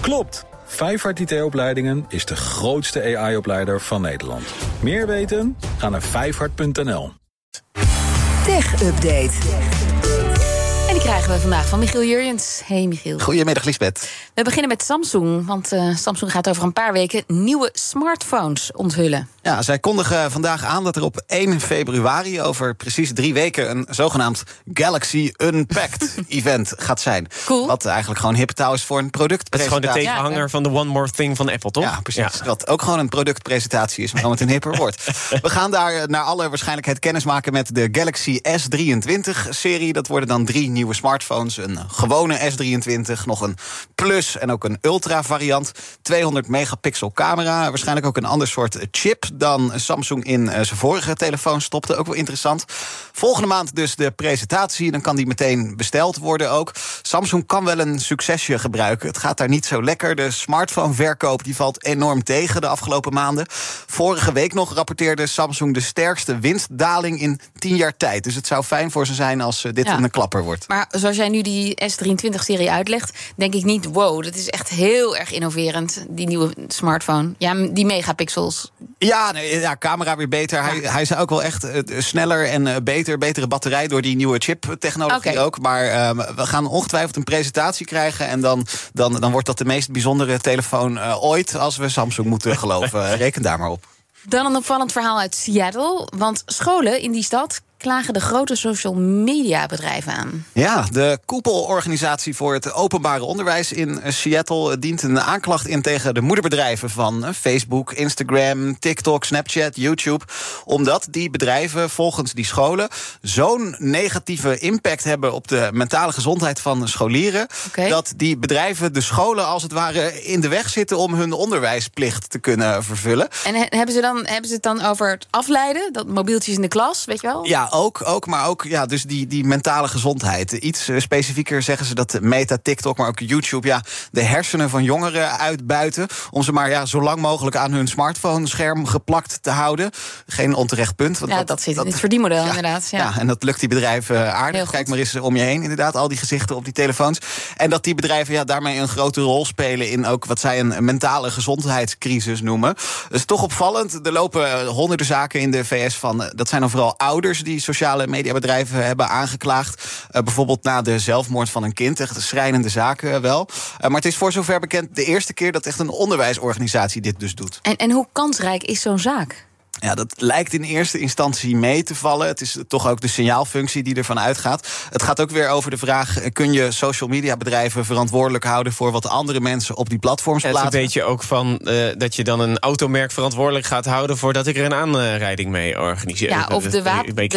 Klopt! Vijfhart IT-opleidingen is de grootste AI-opleider van Nederland. Meer weten? Ga naar vijfhart.nl. Tech Update. Krijgen we vandaag van Michiel Jurjens. Hey Michiel. Goedemiddag Lisbeth. We beginnen met Samsung, want uh, Samsung gaat over een paar weken nieuwe smartphones onthullen. Ja, zij kondigen vandaag aan dat er op 1 februari, over precies drie weken, een zogenaamd Galaxy Unpacked event gaat zijn. Cool. Wat eigenlijk gewoon hip taal is voor een product. Het is gewoon de tegenhanger ja, van de One More Thing van Apple, toch? Ja, precies. Ja. Wat ook gewoon een productpresentatie is, maar dan met een hipper woord. We gaan daar naar alle waarschijnlijkheid kennis maken met de Galaxy S23-serie. Dat worden dan drie nieuwe smartphones. Een gewone S23, nog een Plus en ook een Ultra variant. 200 megapixel camera, waarschijnlijk ook een ander soort chip dan Samsung in zijn vorige telefoon stopte. Ook wel interessant. Volgende maand dus de presentatie. Dan kan die meteen besteld worden ook. Samsung kan wel een succesje gebruiken. Het gaat daar niet zo lekker. De smartphoneverkoop die valt enorm tegen de afgelopen maanden. Vorige week nog rapporteerde Samsung de sterkste winstdaling in 10 jaar tijd. Dus het zou fijn voor ze zijn als dit ja. een klapper wordt. Maar zoals jij nu die S23-serie uitlegt, denk ik niet, wow, dat is echt heel erg innoverend, die nieuwe smartphone. Ja, die megapixels. Ja, nee, ja camera weer beter. Hij, hij is ook wel echt uh, sneller en uh, beter. Betere batterij door die nieuwe chip-technologie okay. ook. Maar uh, we gaan ongetwijfeld een presentatie krijgen. En dan, dan, dan wordt dat de meest bijzondere telefoon ooit. Als we Samsung moeten geloven. Reken daar maar op. Dan een opvallend verhaal uit Seattle. Want scholen in die stad klagen de grote social media bedrijven aan. Ja, de koepelorganisatie voor het openbare onderwijs in Seattle dient een aanklacht in tegen de moederbedrijven van Facebook, Instagram, TikTok, Snapchat, YouTube. Omdat die bedrijven volgens die scholen zo'n negatieve impact hebben op de mentale gezondheid van scholieren. Okay. Dat die bedrijven de scholen als het ware in de weg zitten om hun onderwijsplicht te kunnen vervullen. En hebben ze dan hebben ze het dan over het afleiden? Dat mobieltjes in de klas, weet je wel? Ja, ook, ook, maar ook ja, dus die, die mentale gezondheid. Iets uh, specifieker zeggen ze dat Meta, TikTok, maar ook YouTube... Ja, de hersenen van jongeren uitbuiten... om ze maar ja, zo lang mogelijk aan hun smartphone-scherm geplakt te houden. Geen onterecht punt. Want ja, dat, dat zit in het verdienmodel, ja, inderdaad. Ja. ja. en dat lukt die bedrijven aardig. Kijk maar eens om je heen, inderdaad, al die gezichten op die telefoons. En dat die bedrijven ja, daarmee een grote rol spelen... in ook wat zij een mentale gezondheidscrisis noemen. Dat is toch opvallend. Er lopen honderden zaken in de VS van... dat zijn dan vooral ouders die sociale mediabedrijven hebben aangeklaagd. Uh, bijvoorbeeld na de zelfmoord van een kind. Echt schrijnende zaken uh, wel. Uh, maar het is voor zover bekend de eerste keer dat echt een onderwijsorganisatie dit dus doet. En, en hoe kansrijk is zo'n zaak? Ja, dat lijkt in eerste instantie mee te vallen. Het is toch ook de signaalfunctie die ervan uitgaat. Het gaat ook weer over de vraag: kun je social media bedrijven verantwoordelijk houden voor wat andere mensen op die platforms plaatsen? Het weet je ook van uh, dat je dan een automerk verantwoordelijk gaat houden voordat ik er een aanrijding mee organiseer. Ja, of de wapen.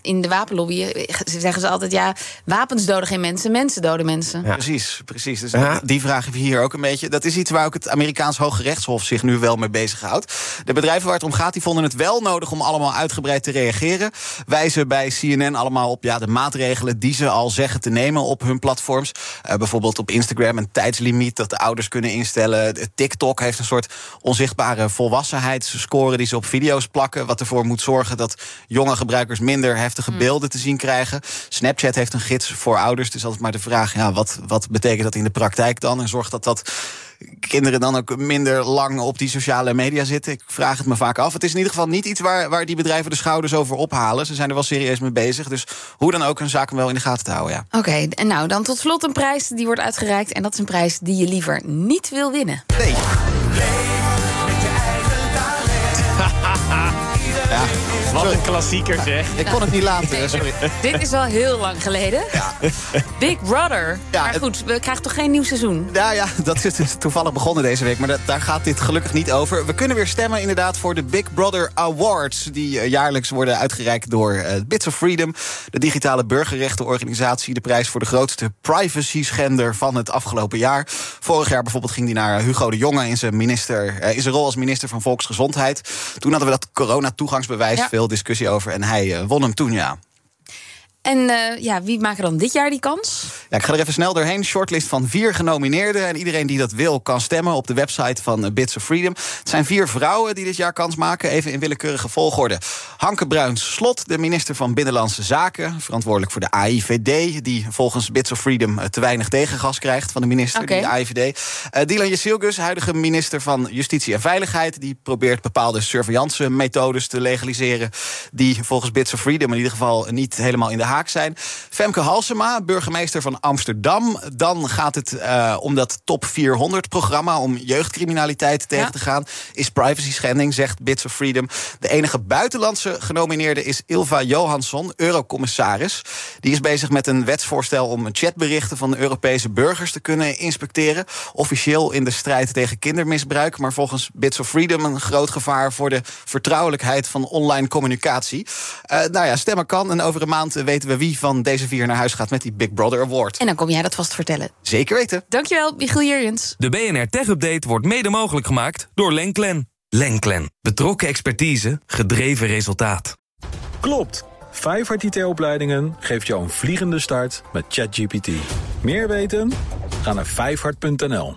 In de wapenlobby zeggen ze altijd: ja, wapens doden geen mensen, mensen doden mensen. Ja. Precies, precies. Dus ja. die vraag heb je hier ook een beetje. Dat is iets waar ook het Amerikaans Hoge Rechtshof zich nu wel mee bezighoudt. De bedrijven waar het om gaat, die vonden het wel nodig om allemaal uitgebreid te reageren. Wijzen bij CNN allemaal op ja, de maatregelen die ze al zeggen te nemen op hun platforms. Uh, bijvoorbeeld op Instagram een tijdslimiet dat de ouders kunnen instellen. TikTok heeft een soort onzichtbare volwassenheidsscore die ze op video's plakken. Wat ervoor moet zorgen dat jonge gebruikers minder heftige beelden te zien krijgen. Snapchat heeft een gids voor ouders. Het is altijd maar de vraag: ja, wat, wat betekent dat in de praktijk dan? En zorgt dat dat kinderen dan ook minder lang op die sociale media zitten. Ik vraag het me vaak af. Het is in ieder geval niet iets waar, waar die bedrijven de schouders over ophalen. Ze zijn er wel serieus mee bezig. Dus hoe dan ook, een zaak hem wel in de gaten te houden. Ja. Oké, okay, en nou dan tot slot een prijs die wordt uitgereikt. En dat is een prijs die je liever niet wil winnen. Nee. Ja. Wat een klassieker zeg. Ik kon het niet laten, sorry. Dit is wel heel lang geleden. Ja. Big Brother. Ja, maar goed, we krijgen toch geen nieuw seizoen? Ja, ja dat is toevallig begonnen deze week. Maar dat, daar gaat dit gelukkig niet over. We kunnen weer stemmen inderdaad voor de Big Brother Awards... die uh, jaarlijks worden uitgereikt door uh, Bits of Freedom... de digitale burgerrechtenorganisatie. De prijs voor de grootste privacy-schender van het afgelopen jaar. Vorig jaar bijvoorbeeld ging die naar Hugo de Jonge... in zijn, minister, uh, in zijn rol als minister van Volksgezondheid. Toen hadden we dat corona-toegangsbewijs... Ja. Discussie over en hij won hem toen, ja. En uh, ja, wie maken dan dit jaar die kans? Ja, ik ga er even snel doorheen. Shortlist van vier genomineerden. En iedereen die dat wil kan stemmen op de website van eh, Bits of Freedom. Het zijn vier vrouwen die dit jaar kans maken. Even in willekeurige volgorde. Hanke Bruins Slot, de minister van Binnenlandse Zaken. Verantwoordelijk voor de AIVD. Die volgens Bits of Freedom eh, te weinig tegengas krijgt van de minister, okay. die AIVD. Uh, Dylan Jesilgus, huidige minister van Justitie en Veiligheid. Die probeert bepaalde surveillance methodes te legaliseren. Die volgens Bits of Freedom in ieder geval niet helemaal in de haak zijn. Femke Halsema, burgemeester van Amsterdam. Dan gaat het uh, om dat top 400-programma om jeugdcriminaliteit tegen te gaan. Is privacy schending, zegt Bits of Freedom. De enige buitenlandse genomineerde is Ilva Johansson, eurocommissaris. Die is bezig met een wetsvoorstel om chatberichten van Europese burgers te kunnen inspecteren. Officieel in de strijd tegen kindermisbruik, maar volgens Bits of Freedom een groot gevaar voor de vertrouwelijkheid van online communicatie. Uh, nou ja, stemmen kan en over een maand weten we wie van deze vier naar huis gaat met die Big Brother Award. En dan kom jij dat vast vertellen. Zeker weten. Dankjewel, Michiel Jurjens. De BNR Tech Update wordt mede mogelijk gemaakt door Lenklen. Lenklen. Betrokken expertise, gedreven resultaat. Klopt. Vijfhart IT-opleidingen geeft jou een vliegende start met ChatGPT. Meer weten? Ga naar vijfhart.nl.